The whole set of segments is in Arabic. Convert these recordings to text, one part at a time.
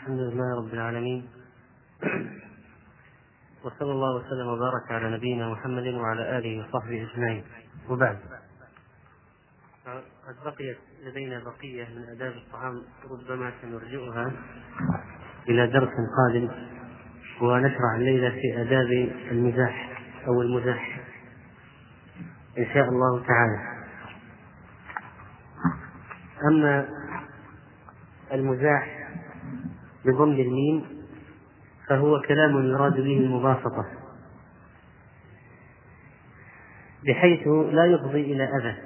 الحمد لله رب العالمين. وصلى الله وسلم وبارك على نبينا محمد وعلى آله وصحبه أجمعين. وبعد. قد بقيت لدينا بقية من آداب الطعام ربما سنرجئها إلى درس قادم ونشرع الليلة في آداب المزاح أو المزاح. إن شاء الله تعالى. أما المزاح بضم الميم فهو كلام يراد به المباسطة. بحيث لا يفضي إلى أذى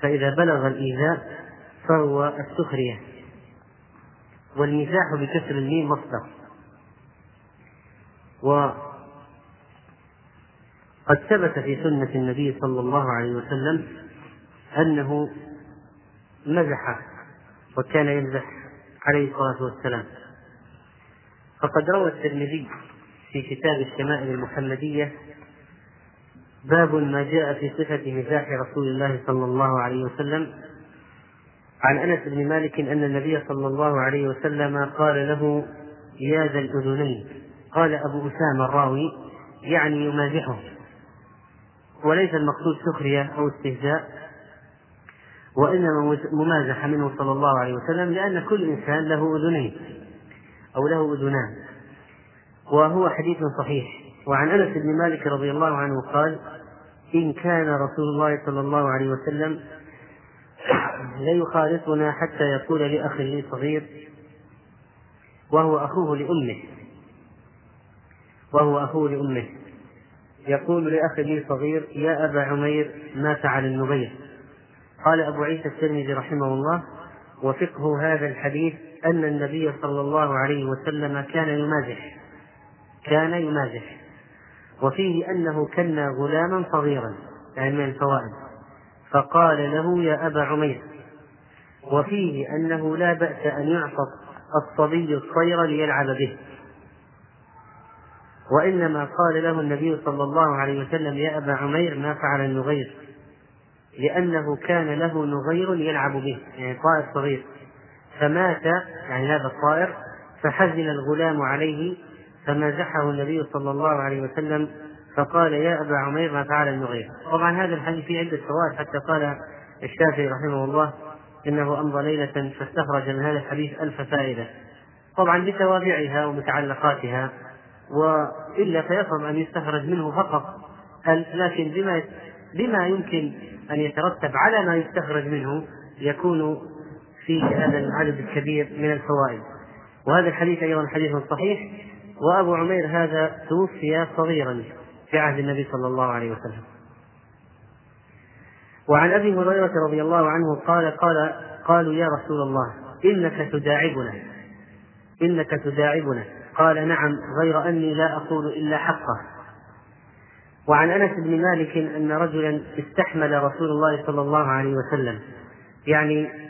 فإذا بلغ الإيذاء فهو السخرية. والمزاح بكسر الميم مصدر. وقد ثبت في سنة النبي صلى الله عليه وسلم أنه مزح وكان يمزح عليه الصلاة والسلام. فقد روى الترمذي في كتاب الشمائل المحمدية باب ما جاء في صفة مزاح رسول الله صلى الله عليه وسلم عن أنس بن مالك أن النبي صلى الله عليه وسلم قال له يا ذا الأذنين. قال أبو أسامة الراوي يعني يمازحه. وليس المقصود سخرية أو استهزاء وإنما ممازحة منه صلى الله عليه وسلم لأن كل إنسان له أذنين. أو له أذنان. وهو حديث صحيح. وعن أنس بن مالك رضي الله عنه قال إن كان رسول الله صلى الله عليه وسلم ليخالطنا حتى يقول لأخ لي صغير وهو أخوه لأمه. وهو أخوه لأمه. يقول لأخ لي صغير يا أبا عمير ما فعل النبير قال أبو عيسى الترمذي رحمه الله وفقه هذا الحديث أن النبي صلى الله عليه وسلم كان يمازح. كان يمازح. وفيه أنه كنا غلاما صغيرا يعني من الفوائد. فقال له يا أبا عمير. وفيه أنه لا بأس أن يعطى الصبي الطير ليلعب به. وإنما قال له النبي صلى الله عليه وسلم يا أبا عمير ما فعل النغير. لأنه كان له نغير يلعب به يعني طائر صغير. فمات يعني هذا الطائر فحزن الغلام عليه فمازحه النبي صلى الله عليه وسلم فقال يا أبا عمير ما فعل النغير طبعا هذا الحديث فيه عدة فوائد حتى قال الشافعي رحمه الله إنه أمضى ليلة فاستخرج من هذا الحديث ألف فائدة. طبعا بتوابعها ومتعلقاتها وإلا فيصعب أن يستخرج منه فقط لكن بما بما يمكن أن يترتب على ما يستخرج منه يكون في هذا العدد الكبير من الفوائد. وهذا الحديث أيضا حديث صحيح. وأبو عمير هذا توفي صغيرا في عهد النبي صلى الله عليه وسلم. وعن أبي هريرة رضي الله عنه قال قال قالوا يا رسول الله إنك تداعبنا. إنك تداعبنا. قال نعم غير أني لا أقول إلا حقه. وعن أنس بن مالك أن رجلا استحمل رسول الله صلى الله عليه وسلم. يعني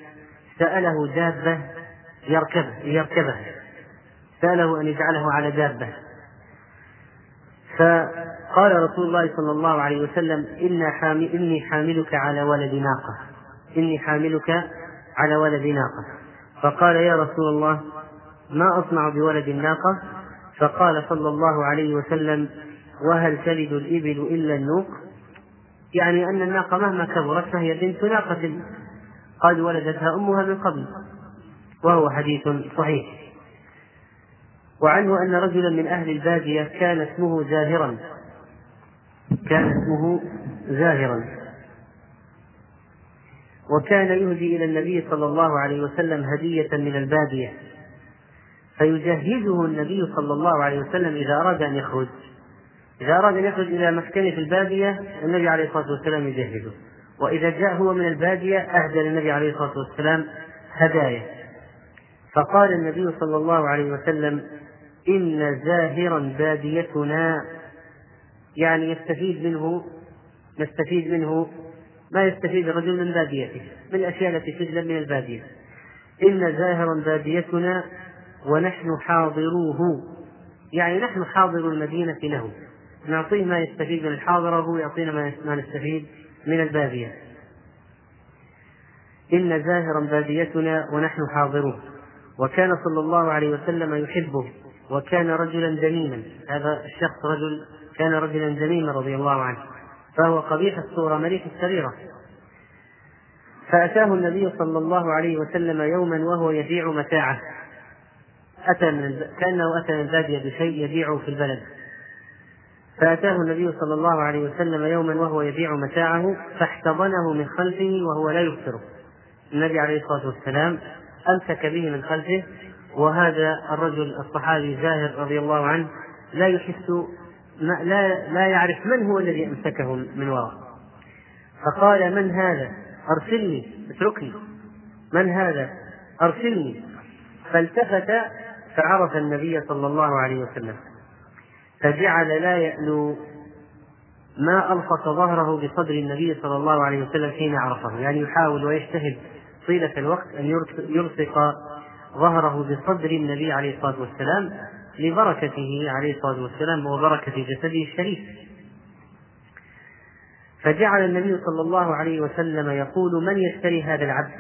سأله دابة يركب يركبها. سأله أن يجعله على دابة. فقال رسول الله صلى الله عليه وسلم إن حامل إني حاملك على ولد ناقة. إني حاملك على ولد ناقة. فقال يا رسول الله ما أصنع بولد الناقة؟ فقال صلى الله عليه وسلم وهل تلد الإبل إلا النوق؟ يعني أن الناقة مهما كبرت فهي بنت ناقة. قد ولدتها أمها من قبل وهو حديث صحيح. وعنه أن رجلا من أهل البادية كان اسمه زاهرا. كان اسمه زاهرا. وكان يهدي إلى النبي صلى الله عليه وسلم هدية من البادية. فيجهزه النبي صلى الله عليه وسلم إذا أراد أن يخرج. إذا أراد أن يخرج إلى مسكنه في البادية النبي عليه الصلاة والسلام يجهزه. وإذا جاء هو من البادية أهدى للنبي عليه الصلاة والسلام هدايا. فقال النبي صلى الله عليه وسلم إن زاهرا باديتنا يعني يستفيد منه نستفيد منه ما يستفيد الرجل من باديته من الأشياء التي تجلب من البادية. إن زاهرا باديتنا ونحن حاضروه يعني نحن حاضر المدينة له. نعطيه ما يستفيد من الحاضرة وهو يعطينا ما نستفيد. من البادية. إن زاهرا باديتنا ونحن حاضروه وكان صلى الله عليه وسلم يحبه وكان رجلا دميما هذا الشخص رجل كان رجلا دميما رضي الله عنه. فهو قبيح الصورة مليح السريرة. فأتاه النبي صلى الله عليه وسلم يوما وهو يبيع متاعه. أتى من كأنه أتى من البادية بشيء يبيعه في البلد. فأتاه النبي صلى الله عليه وسلم يوما وهو يبيع متاعه فاحتضنه من خلفه وهو لا يبصره. النبي عليه الصلاة والسلام أمسك به من خلفه وهذا الرجل الصحابي زاهر رضي الله عنه لا يحس لا لا يعرف من هو الذي أمسكه من وراء. فقال من هذا؟ أرسلني. اتركني. من هذا؟ أرسلني. فالتفت فعرف النبي صلى الله عليه وسلم. فجعل لا يألو ما ألصق ظهره بصدر النبي صلى الله عليه وسلم حين عرفه. يعني يحاول ويجتهد طيلة الوقت أن يلصق ظهره بصدر النبي عليه الصلاة والسلام لبركته عليه الصلاة والسلام وبركة جسده الشريف. فجعل النبي صلى الله عليه وسلم يقول من يشتري هذا العبد؟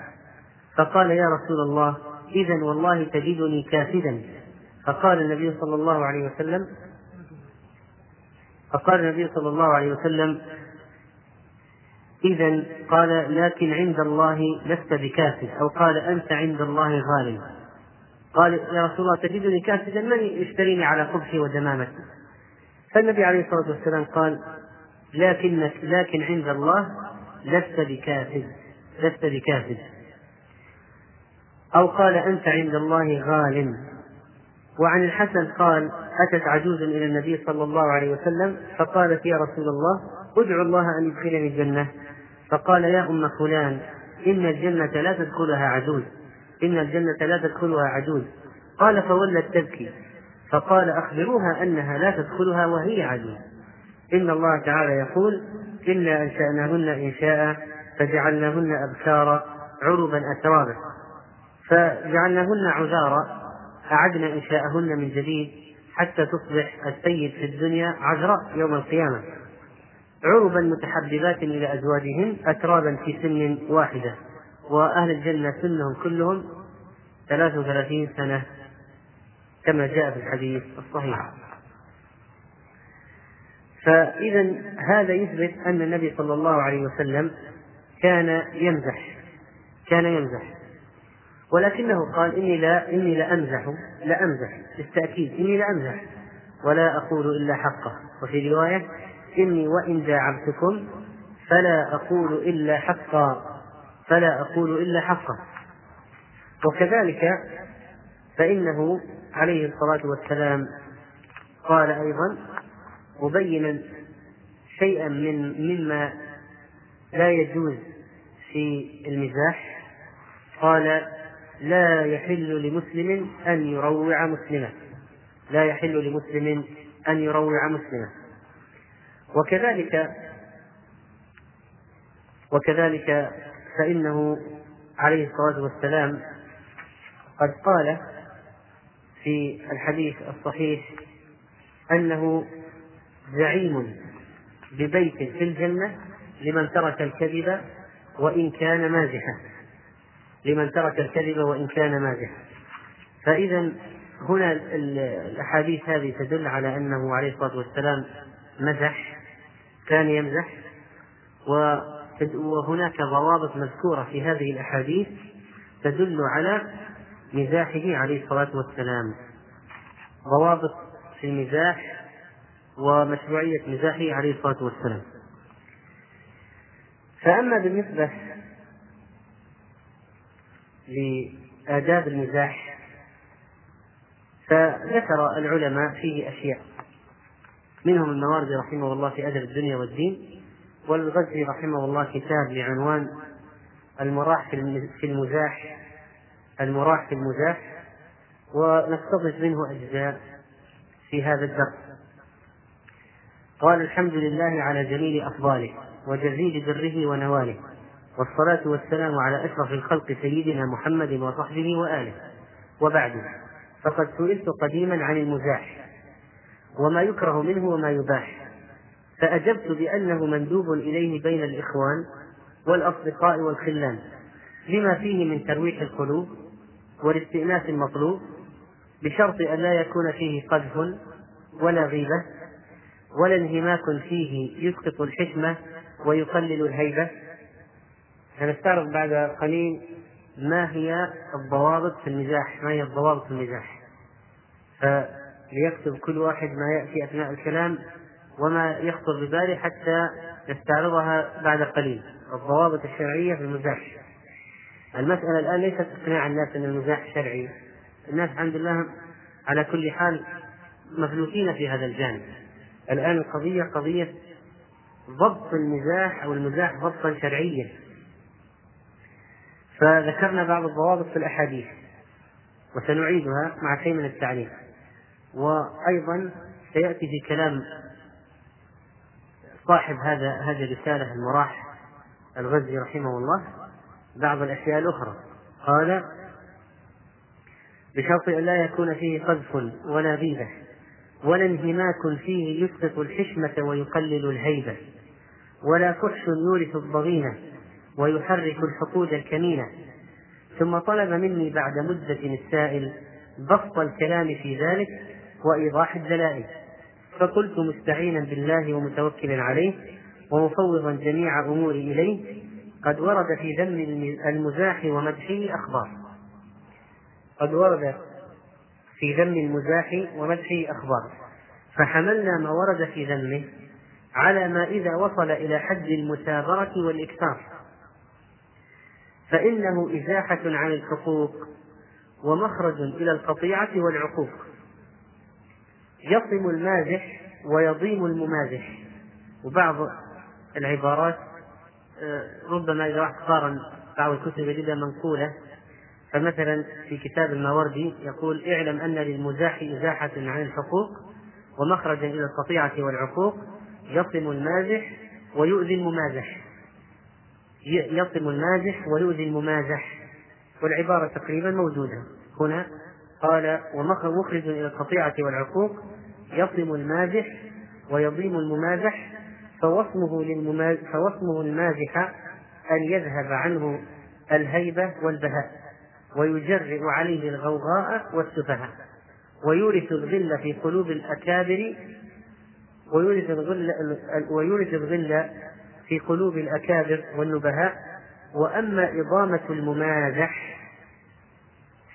فقال يا رسول الله إذا والله تجدني كافدا. فقال النبي صلى الله عليه وسلم فقال النبي صلى الله عليه وسلم إذا قال لكن عند الله لست بكافد أو قال أنت عند الله غالب قال يا رسول الله تجدني كافدا من يشتريني على قبحي ودمامتي فالنبي عليه الصلاة والسلام قال لكنك لكن عند الله لست بكافد لست بكافد أو قال أنت عند الله غال. وعن الحسن قال أتت عجوز إلى النبي صلى الله عليه وسلم فقالت يا رسول الله ادعو الله أن يدخلني الجنة. فقال يا أم فلان إن الجنة لا تدخلها عجوز إن الجنة لا تدخلها عجوز. قال فولت تبكي فقال أخبروها أنها لا تدخلها وهي عجوز. إن الله تعالى يقول إنا أنشأناهن إنشاء فجعلناهن أبكارا عربا أترابا. فجعلناهن عذارا أعدنا إنشاءهن من جديد. حتى تصبح السيد في الدنيا عذراء يوم القيامة. عربا متحببات إلى أزواجهن أترابا في سن واحدة وأهل الجنة سنهم كلهم ثلاث وثلاثين سنة كما جاء في الحديث الصحيح. فإذا هذا يثبت أن النبي صلى الله عليه وسلم كان يمزح كان يمزح. ولكنه قال إني لا إني لأمزح لأمزح بالتأكيد إني لأمزح ولا أقول إلا حقه. وفي رواية إني وإن داعبتكم فلا أقول إلا حقا فلا أقول إلا حقا. وكذلك فإنه عليه الصلاة والسلام قال أيضا مبينا شيئا من مما لا يجوز في المزاح. قال لا يحل لمسلم أن يروع مسلما. لا يحل لمسلم أن يروع مسلما. وكذلك وكذلك فإنه عليه الصلاة والسلام قد قال في الحديث الصحيح أنه زعيم ببيت في الجنة لمن ترك الكذب وإن كان مازحا. لمن ترك الكذب وإن كان مازحا فإذا هنا الأحاديث هذه تدل على أنه عليه الصلاة والسلام مزح كان يمزح وهناك ضوابط مذكورة في هذه الأحاديث تدل على مزاحه عليه الصلاة والسلام. ضوابط في المزاح ومشروعية مزاحه عليه الصلاة والسلام. فأما بالنسبة لآداب المزاح فذكر العلماء فيه أشياء. منهم المواردي رحمه الله في أدب الدنيا والدين والغزي رحمه الله كتاب بعنوان المراح في المزاح المراح في المزاح ونقتبس منه أجزاء في هذا الدرس. قال الحمد لله على جميل أفضاله وجزيل بره ونواله. والصلاة والسلام على أشرف الخلق سيدنا محمد وصحبه وآله. وبعد فقد سئلت قديما عن المزاح وما يكره منه وما يباح. فأجبت بأنه مندوب إليه بين الإخوان والأصدقاء والخلان لما فيه من ترويح القلوب والاستئناس المطلوب بشرط أن لا يكون فيه قذف ولا غيبة ولا انهماك فيه يسقط الحكمة ويقلل الهيبة. سنستعرض بعد قليل ما هي الضوابط في المزاح ما هي الضوابط في المزاح فليكتب كل واحد ما يأتي أثناء الكلام وما يخطر بباله حتى نستعرضها بعد قليل. الضوابط الشرعية في المزاح المسألة الآن ليست إقناع الناس أن المزاح شرعي. الناس الحمد لله على كل حال مفلوتين في هذا الجانب. الآن القضية قضية ضبط المزاح أو المزاح ضبطا شرعيا. فذكرنا بعض الضوابط في الأحاديث وسنعيدها مع شيء من التعليم وأيضا سيأتي في كلام صاحب هذا هذه الرسالة المراح الغزي رحمه الله بعض الأشياء الأخرى. قال بشرط أن لا يكون فيه قذف ولا غيبة ولا انهماك فيه يسقط الحشمة ويقلل الهيبة ولا فحش يورث الضغينة. ويحرك الحقود الكمينة. ثم طلب مني بعد مدة السائل بسط الكلام في ذلك وإيضاح الدلائل. فقلت مستعينا بالله ومتوكلا عليه ومفوضا جميع أموري إليه قد ورد في ذم المزاح ومدحه أخبار. قد ورد في ذم المزاح ومدحه أخبار. فحملنا ما ورد في ذمه على ما إذا وصل إلى حد المثابرة والإكثار. فإنه إزاحة عن الحقوق ومخرج إلى القطيعة والعقوق. يصم المازح ويضيم الممازح. وبعض العبارات آه، ربما إذا واحد قارن بعض الكتب يجدها منقولة. فمثلا في كتاب الماوردي يقول اعلم أن للمزاح إزاحة عن الحقوق ومخرجا إلى القطيعة والعقوق. يصم المازح ويؤذي الممازح. يصم المازح ويؤذي الممازح. والعبارة تقريبا موجودة. هنا قال ومخرج إلى القطيعة والعقوق يصم المازح ويضيم الممازح فوصمه فوصمه المازح أن يذهب عنه الهيبة والبهاء ويجرئ عليه الغوغاء والسفهاء ويورث الغل في قلوب الأكابر ويورث الغل ويورث الغل في قلوب الأكابر والنبهاء وأما إضامة الممازح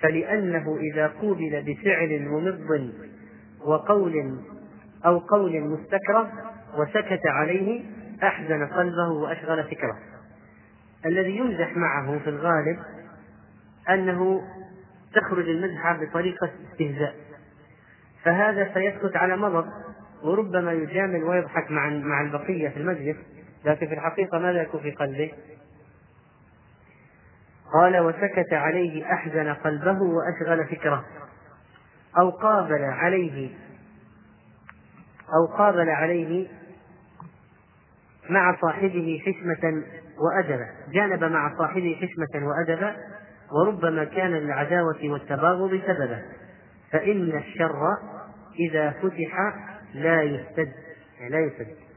فلأنه إذا قوبل بفعل ممض وقول أو قول مستكره وسكت عليه أحزن قلبه وأشغل فكره. الذي يمزح معه في الغالب أنه تخرج المزحة بطريقة استهزاء. فهذا سيسكت على مضض وربما يجامل ويضحك مع مع البقية في المجلس. لكن في الحقيقة ماذا يكون في قلبه؟ قال وسكت عليه أحزن قلبه وأشغل فكره. أو قابل عليه أو قابل عليه مع صاحبه حشمة وأدبا جانب مع صاحبه حشمة وأدبا وربما كان للعداوة والتباغض سببا. فإن الشر إذا فتح لا يستد يعني لا يسد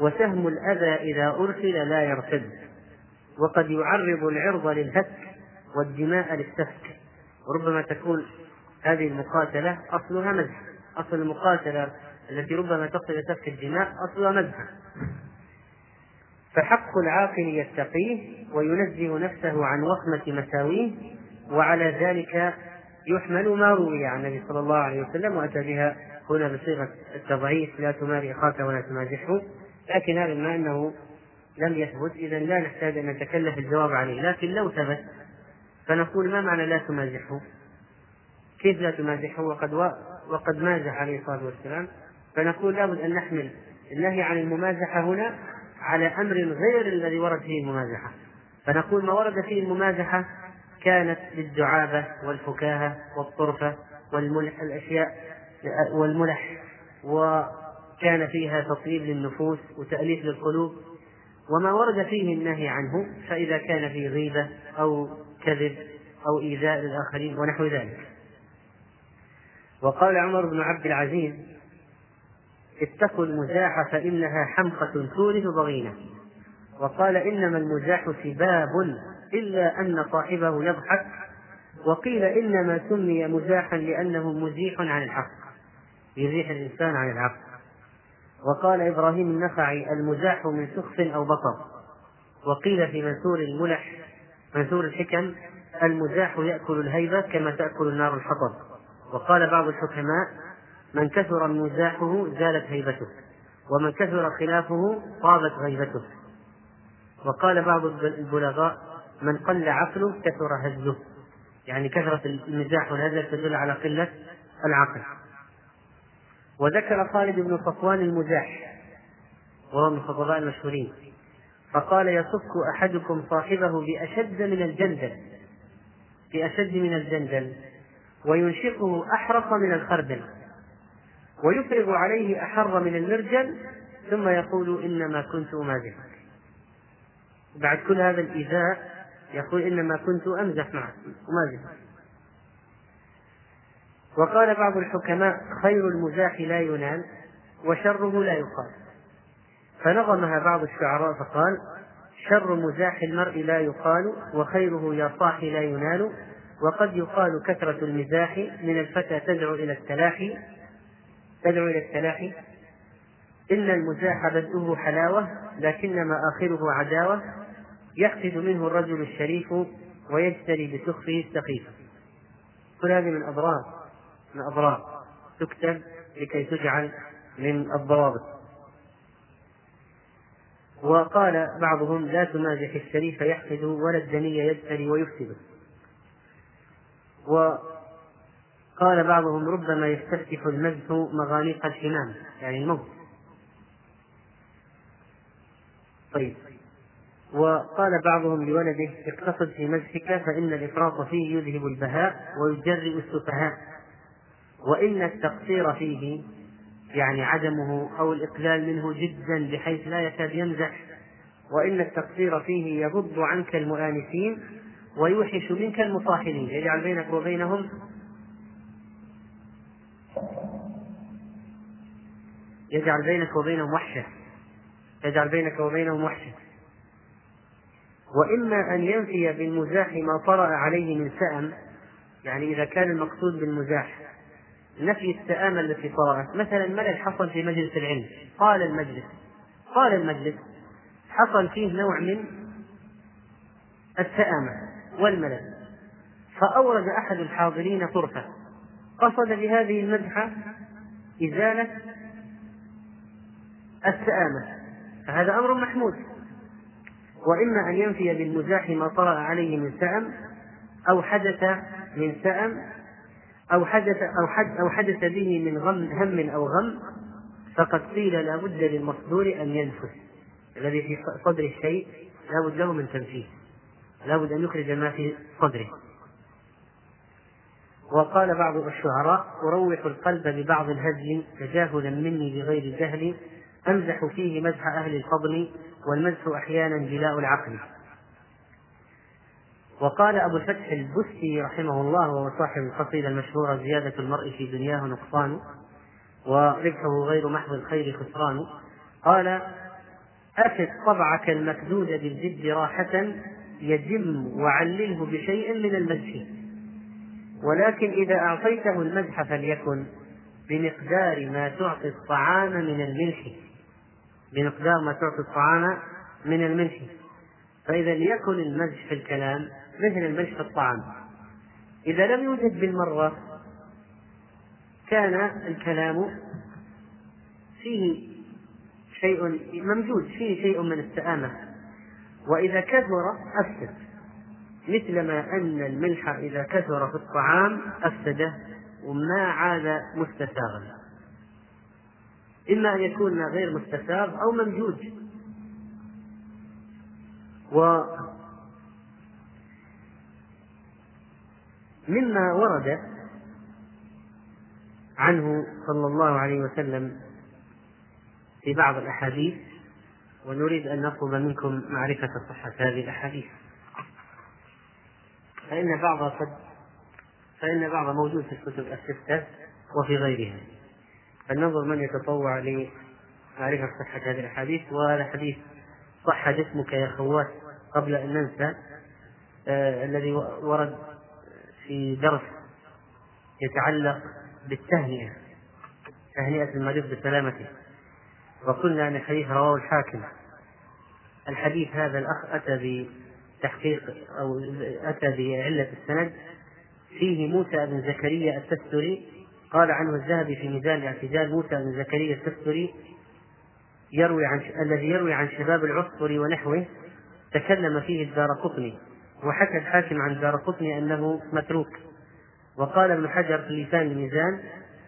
وسهم الأذى إذا أرسل لا يرتد وقد يعرض العرض للهتك والدماء للسفك. وربما تكون هذه المقاتلة أصلها مزح أصل المقاتلة التي ربما تقتل سفك الدماء أصلها مزح فحق العاقل يتقيه وينزه نفسه عن وخمة مساويه وعلى ذلك يحمل ما روي عن النبي صلى الله عليه وسلم وأتى بها هنا بصيغة التضعيف لا تماري أخاك ولا تمازحه. لكن هذا بما أنه لم يثبت إذا لا نحتاج أن نتكلف الجواب عليه. لكن لو ثبت فنقول ما معنى لا تمازحه كيف لا تمازحه وقد و... وقد مازح عليه الصلاة والسلام. فنقول لابد أن نحمل النهي عن الممازحة هنا على أمر غير الذي ورد فيه الممازحة. فنقول ما ورد فيه الممازحة كانت للدعابة والفكاهة والطرفة والملح الأشياء والملح وكان فيها تطيب للنفوس وتأليف للقلوب وما ورد فيه النهي عنه فإذا كان فيه غيبة أو كذب أو إيذاء للآخرين ونحو ذلك. وقال عمر بن عبد العزيز اتقوا المزاح فإنها حمقة تورث ضغينة. وقال إنما المزاح سباب إلا أن صاحبه يضحك وقيل إنما سمي مزاحا لأنه مزيح عن الحق يزيح الإنسان عن الحق. وقال إبراهيم النخعي المزاح من سخف أو بطر وقيل في منثور الملح منثور الحكم المزاح يأكل الهيبة كما تأكل النار الحطب. وقال بعض الحكماء من كثر مزاحه زالت هيبته ومن كثر خلافه طابت غيبته. وقال بعض البلغاء من قل عقله كثر هزه يعني كثرة المزاح والهزل تدل على قلة العقل. وذكر خالد بن صفوان المزاح وهو من الخطباء المشهورين. فقال يصك أحدكم صاحبه بأشد من الجندل بأشد من الجندل وينشقه أحرق من الخردل ويفرغ عليه أحر من المرجل ثم يقول إنما كنت أمازحك بعد كل هذا الإيذاء يقول إنما كنت أمزح معك أمازحك وقال بعض الحكماء خير المزاح لا ينال وشره لا يقال. فنظمها بعض الشعراء فقال شر مزاح المرء لا يقال وخيره يا صاح لا ينال وقد يقال كثرة المزاح من الفتى تدعو إلى التلاحي تدعو إلى التلاحي إن المزاح بدؤه حلاوة لكنما آخره عداوة. يحقد منه الرجل الشريف ويجتري بسخفه السخيف. كل هذه من أضرار. من أضرار تكتب لكي تجعل من الضوابط. وقال بعضهم لا تمازح الشريف يحقد ولا الدني يجتري ويفسد. وقال بعضهم ربما يستفتح المزح مغانيق الحمام يعني الموت. طيب. وقال بعضهم لولده اقتصد في مزحك فإن الإفراط فيه يذهب البهاء ويجرئ السفهاء. وإن التقصير فيه يعني عدمه أو الإقلال منه جدا بحيث لا يكاد يمزح وإن التقصير فيه يغض عنك المؤانسين ويوحش منك المصاحبين. يجعل بينك وبينهم يجعل بينك وبينهم وحشة. يجعل بينك وبينهم وحشة. وإما أن ينفي بالمزاح ما طرأ عليه من سأم يعني إذا كان المقصود بالمزاح. نفي السآمة التي طرأت مثلا ملل حصل في مجلس العلم. قال المجلس قال المجلس حصل فيه نوع من السآمة والملل. فأورد أحد الحاضرين طرفة قصد بهذه المدحة إزالة السآمة فهذا أمر محمود. وإما أن ينفي بالمزاح ما طرأ عليه من سأم أو حدث من سأم أو حدث أو حدث أو حدث به من غم هم أو غم فقد قيل لا بد للمصدور أن ينفس الذي في صدر الشيء لا بد له من تنفيذ. لا بد أن يخرج ما في صدره. وقال بعض الشعراء أروح القلب ببعض الهزل تجاهلا مني بغير جهل أمزح فيه مدح أهل الفضل والمدح أحيانا جلاء العقل. وقال أبو الفتح البستي رحمه الله وهو صاحب القصيدة المشهورة زيادة المرء في دنياه نقصان وربحه غير محض الخير خسران. قال أفد طبعك المكدود بالجد راحة يجم وعلله بشيء من المدح. ولكن إذا أعطيته المدح فليكن بمقدار ما تعطي الطعام من الملح. بمقدار ما تعطي الطعام من الملح. فإذا ليكن المزح في الكلام مثل الملح في الطعام. إذا لم يوجد بالمرة كان الكلام فيه شيء ممجود فيه شيء من السآمة وإذا كثر أفسد. مثلما أن الملح إذا كثر في الطعام أفسده وما عاد مستساغا إما أن يكون غير مستساغ أو ممجوج و مما ورد عنه صلى الله عليه وسلم في بعض الأحاديث ونريد أن نطلب منكم معرفة صحة هذه الأحاديث. فإن بعضها قد فإن بعضها موجود في الكتب الستة وفي غيرها. فلننظر من يتطوع لمعرفة صحة هذه الأحاديث وهذا حديث صح جسمك يا خوات قبل أن ننسى آه الذي ورد في درس يتعلق بالتهنئة تهنئة المريض بسلامته. وقلنا أن الحديث رواه الحاكم. الحديث هذا الأخ أتى بتحقيق أو أتى بعلة السند. فيه موسى بن زكريا التستري قال عنه الذهبي في ميزان الاعتدال موسى بن زكريا التستري يروي عن الذي يروي عن شباب العصفر ونحوه تكلم فيه الدار قطني. وحكى الحاكم عن الدار قطني أنه متروك. وقال ابن حجر في لسان الميزان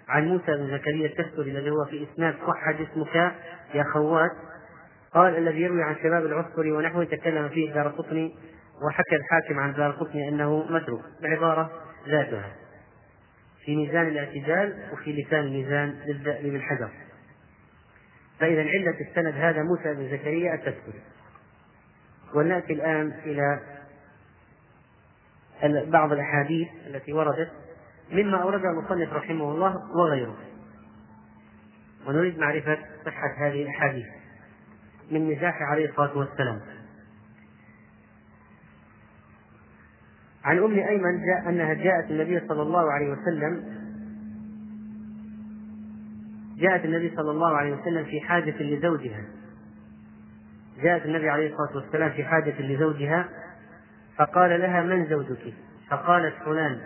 عن موسى بن زكريا التستري الذي هو في إسناد صح جسمك يا خوات. قال الذي يروي عن شباب العصفر ونحوه تكلم فيه الدار قطني وحكى الحاكم عن دار قطني أنه متروك بعبارة ذاتها. في ميزان الاعتدال وفي لسان الميزان لابن حجر. فإذا علة السند هذا موسى بن زكريا التسكري ونأتي الآن إلى بعض الأحاديث التي وردت مما أوردها المصنف رحمه الله وغيره. ونريد معرفة صحة هذه الأحاديث من مزاح عليه الصلاة والسلام. عن أم أيمن جاء أنها جاءت النبي صلى الله عليه وسلم جاءت النبي صلى الله عليه وسلم في حاجة لزوجها. جاءت النبي عليه الصلاة والسلام في حاجة لزوجها فقال لها من زوجك؟ فقالت فلان.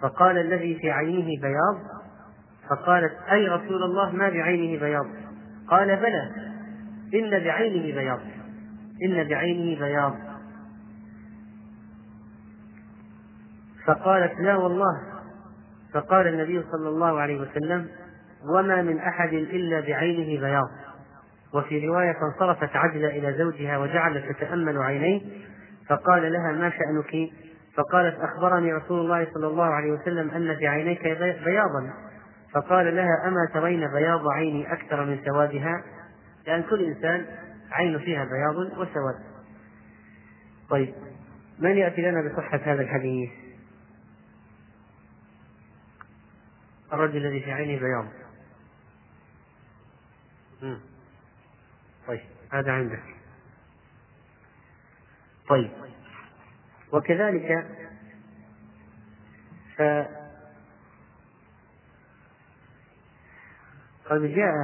فقال الذي في عينه بياض. فقالت أي رسول الله ما بعينه بياض؟ قال بلى. إن بعينه بياض. إن بعينه بياض. فقالت لا والله. فقال النبي صلى الله عليه وسلم وما من أحد إلا بعينه بياض. وفي رواية فانصرفت عجلة إلى زوجها وجعلت تتأمل عينيه فقال لها ما شأنك؟ فقالت أخبرني رسول الله صلى الله عليه وسلم أن في عينيك بياضا. فقال لها أما ترين بياض عيني أكثر من سوادها؟ لأن كل إنسان عين فيها بياض وسواد. طيب من يأتي لنا بصحة هذا الحديث؟ الرجل الذي في عينه بياض. طيب هذا عندك. طيب. وكذلك ف قد جاء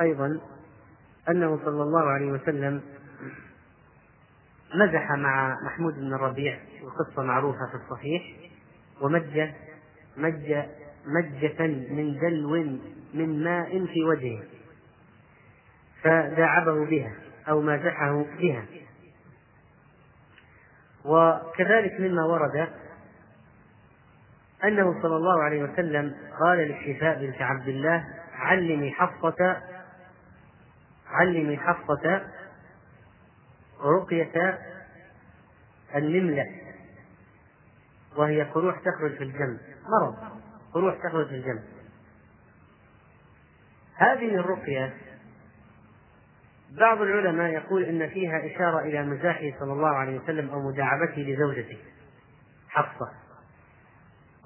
أيضا أنه صلى الله عليه وسلم مزح مع محمود بن الربيع وقصة معروفة في الصحيح ومج مج مجة من دلو من ماء في وجهه فداعبه بها أو مازحه بها. وكذلك مما ورد أنه صلى الله عليه وسلم قال للشفاء بنت عبد الله علمي حفصة علمي حفصة رقية النملة وهي قروح تخرج في الجنب. مرض. قروح تخرج في الجنب. هذه الرقية بعض العلماء يقول إن فيها إشارة إلى مزاحه صلى الله عليه وسلم أو مداعبته لزوجته حفصة.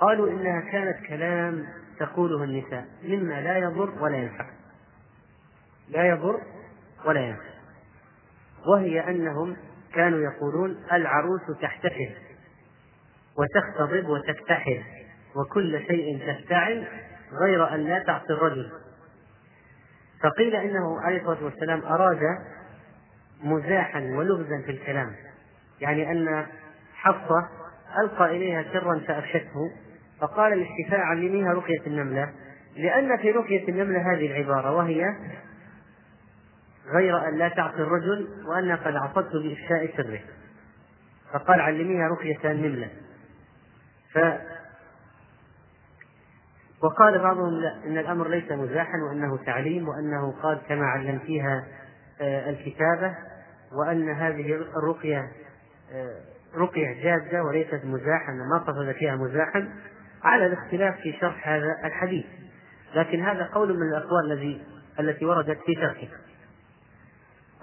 قالوا إنها كانت كلام تقوله النساء مما لا يضر ولا ينفع. لا يضر ولا ينفع. وهي أنهم كانوا يقولون العروس تحتفل وتختضب وتكتحل وكل شيء تفتعل غير أن لا تعصي الرجل. فقيل إنه عليه الصلاة والسلام أراد مزاحا ولغزا في الكلام. يعني أن حفصة ألقى إليها سرا فأفشته فقال للشفاء علميها رقية النملة لأن في رقية النملة هذه العبارة وهي غير أن لا تعصي الرجل وان قد عصته بإفشاء سره. فقال علميها رقية النملة. ف وقال بعضهم لا إن الأمر ليس مزاحا وأنه تعليم وأنه قال كما علمتيها آه، الكتابة وأن هذه الرقية آه، رقية جادة وليست مزاحا ما قصد فيها مزاحا على الاختلاف في شرح هذا الحديث. لكن هذا قول من الأقوال الذي التي وردت في شرحه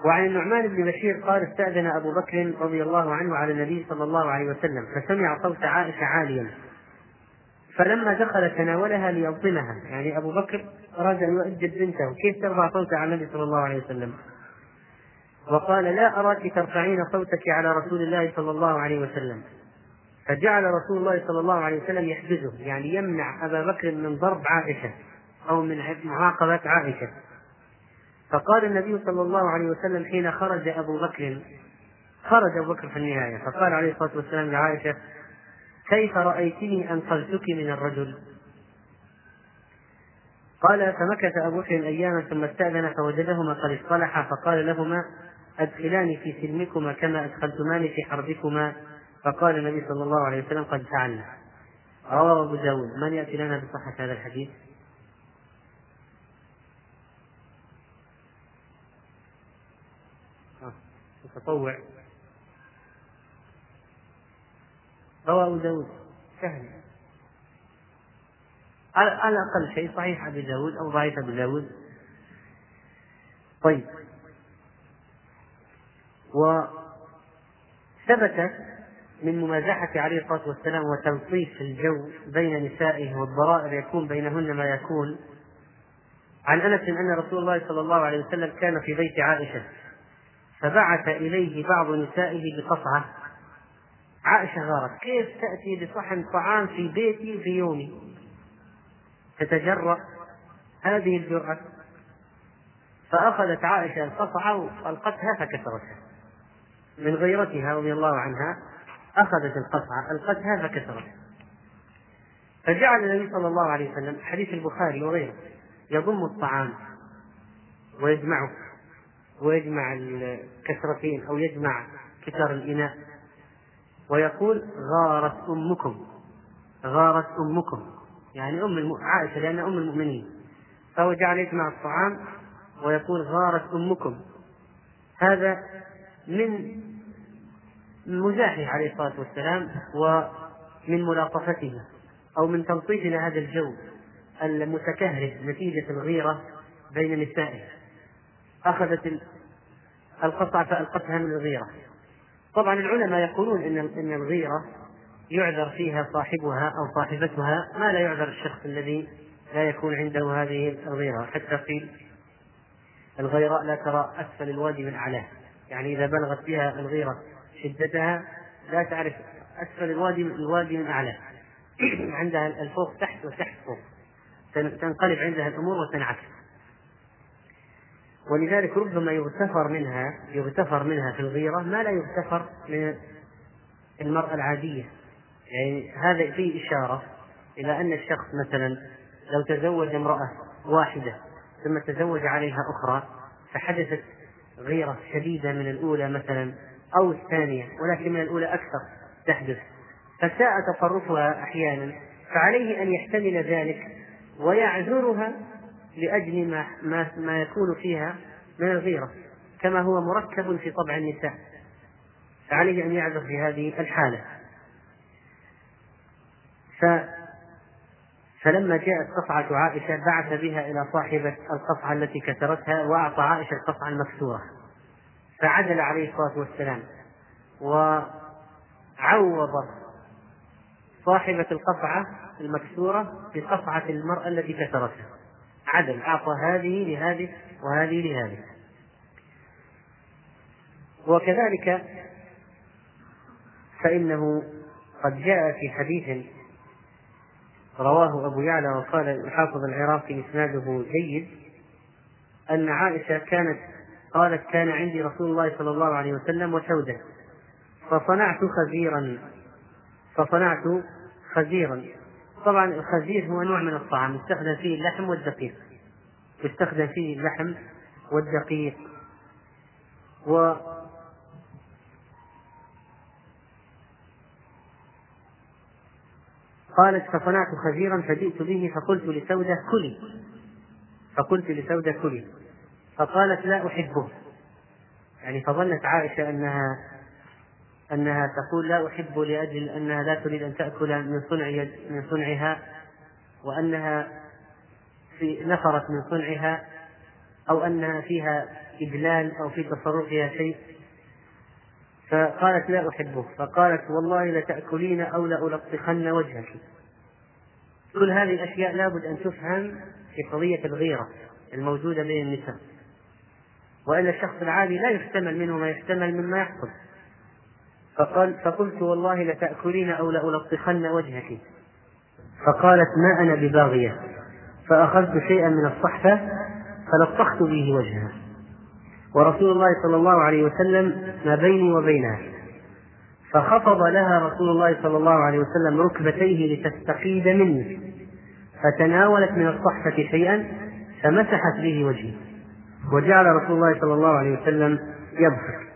وعن النعمان بن بشير قال استأذن أبو بكر رضي الله عنه على النبي صلى الله عليه وسلم فسمع صوت عائشة عاليا. فلما دخل تناولها ليظلمها. يعني أبو بكر أراد أن يؤدب بنته. كيف ترفع صوتها على النبي صلى الله عليه وسلم؟ وقال لا أراك ترفعين صوتك على رسول الله صلى الله عليه وسلم. فجعل رسول الله صلى الله عليه وسلم يحجزه. يعني يمنع أبا بكر من ضرب عائشة أو من معاقبة عائشة. فقال النبي صلى الله عليه وسلم حين خرج أبو بكر خرج أبو بكر في النهاية. فقال عليه الصلاة والسلام لعائشة كيف رأيتني أنقذتك من الرجل؟ قال فمكث أبو بكر أياما ثم استأذن فوجدهما قد اصطلحا فقال لهما أدخلاني في سلمكما كما أدخلتماني في حربكما. فقال النبي صلى الله عليه وسلم قد فعلنا رواه أبو داود. من يأتي لنا بصحة هذا الحديث؟ متطوع رواه داود. سهل. على أقل شيء صحيح أبي داود أو ضعيف أبي داود. طيب. وثبت من ممازحة عليه الصلاة والسلام وتلطيف الجو بين نسائه والضرائر يكون بينهن ما يكون عن أنس أن رسول الله صلى الله عليه وسلم كان في بيت عائشة فبعث إليه بعض نسائه بقصعة. عائشة غارت كيف تأتي بصحن طعام في بيتي في يومي؟ تتجرأ هذه الجرأة. فأخذت عائشة القصعة وألقتها فكسرتها. من غيرتها رضي الله عنها أخذت القصعة ألقتها فكسرتها. فجعل النبي صلى الله عليه وسلم حديث البخاري وغيره يضم الطعام ويجمعه ويجمع الكسرتين أو يجمع كسر الإناء. ويقول غارت أمكم. غارت أمكم. يعني أم. عائشة لأنها أم المؤمنين. فهو جعل يجمع الطعام ويقول غارت أمكم. هذا من مزاحه عليه الصلاة والسلام ومن ملاطفته أو من تلطيفنا هذا الجو المتكهرب نتيجة الغيرة بين نسائه. أخذت القطعة فألقتها من الغيرة. طبعا العلماء يقولون إن إن الغيرة يعذر فيها صاحبها أو صاحبتها ما لا يعذر الشخص الذي لا يكون عنده هذه الغيرة. حتى قيل الغيراء لا ترى أسفل الوادي من أعلاه. يعني إذا بلغت بها الغيرة شدتها لا تعرف أسفل الوادي من الوادي من أعلاه. عندها الفوق تحت وتحت فوق. تنقلب عندها الأمور وتنعكس. ولذلك ربما يغتفر منها يغتفر منها في الغيرة ما لا يغتفر من المرأة العادية. يعني هذا فيه إشارة إلى أن الشخص مثلا لو تزوج امرأة واحدة ثم تزوج عليها أخرى فحدثت غيرة شديدة من الأولى مثلا أو الثانية ولكن من الأولى أكثر تحدث. فساء تصرفها أحيانا فعليه أن يحتمل ذلك ويعذرها لأجل ما, ما, ما يكون فيها من الغيرة كما هو مركب في طبع النساء. فعليه أن يعذر في هذه الحالة. ف فلما جاءت قصعة عائشة بعث بها إلى صاحبة القصعة التي كسرتها وأعطى عائشة القصعة المكسورة. فعدل عليه الصلاة والسلام وعوض صاحبة القصعة المكسورة بقصعة المرأة التي كسرتها. عدل أعطى هذه لهذه وهذه لهذه. وكذلك فإنه قد جاء في حديث رواه أبو يعلى وقال الحافظ العراقي إسناده جيد أن عائشة كانت قالت كان عندي رسول الله صلى الله عليه وسلم وسودة فصنعت خزيرا فصنعت خزيرا طبعا الخزير هو نوع من الطعام يستخدم فيه اللحم والدقيق. يستخدم فيه اللحم والدقيق. و قالت فصنعت خزيرا فجئت به فقلت لسودة كلي. فقلت لسودة كلي. فقالت لا أحبه. يعني فظنت عائشة أنها أنها تقول لا أحب لأجل أنها لا تريد أن تأكل من صنع من صنعها وأنها في نفرت من صنعها أو أنها فيها إدلال أو في تصرفها شيء. فقالت لا أحبه. فقالت والله لتأكلين أو لألطخن وجهك. كل هذه الأشياء لابد أن تفهم في قضية الغيرة الموجودة بين النساء. وإلا الشخص العادي لا يحتمل منه ما يحتمل مما يحصل. فقال فقلت والله لتأكلين أو لألطخن وجهك. فقالت ما أنا بباغية. فأخذت شيئا من الصحفة فلطخت به وجهها ورسول الله صلى الله عليه وسلم ما بيني وبينها. فخفض لها رسول الله صلى الله عليه وسلم ركبتيه لتستقيد مني. فتناولت من الصحفة شيئا فمسحت به وجهي. وجعل رسول الله صلى الله عليه وسلم يضحك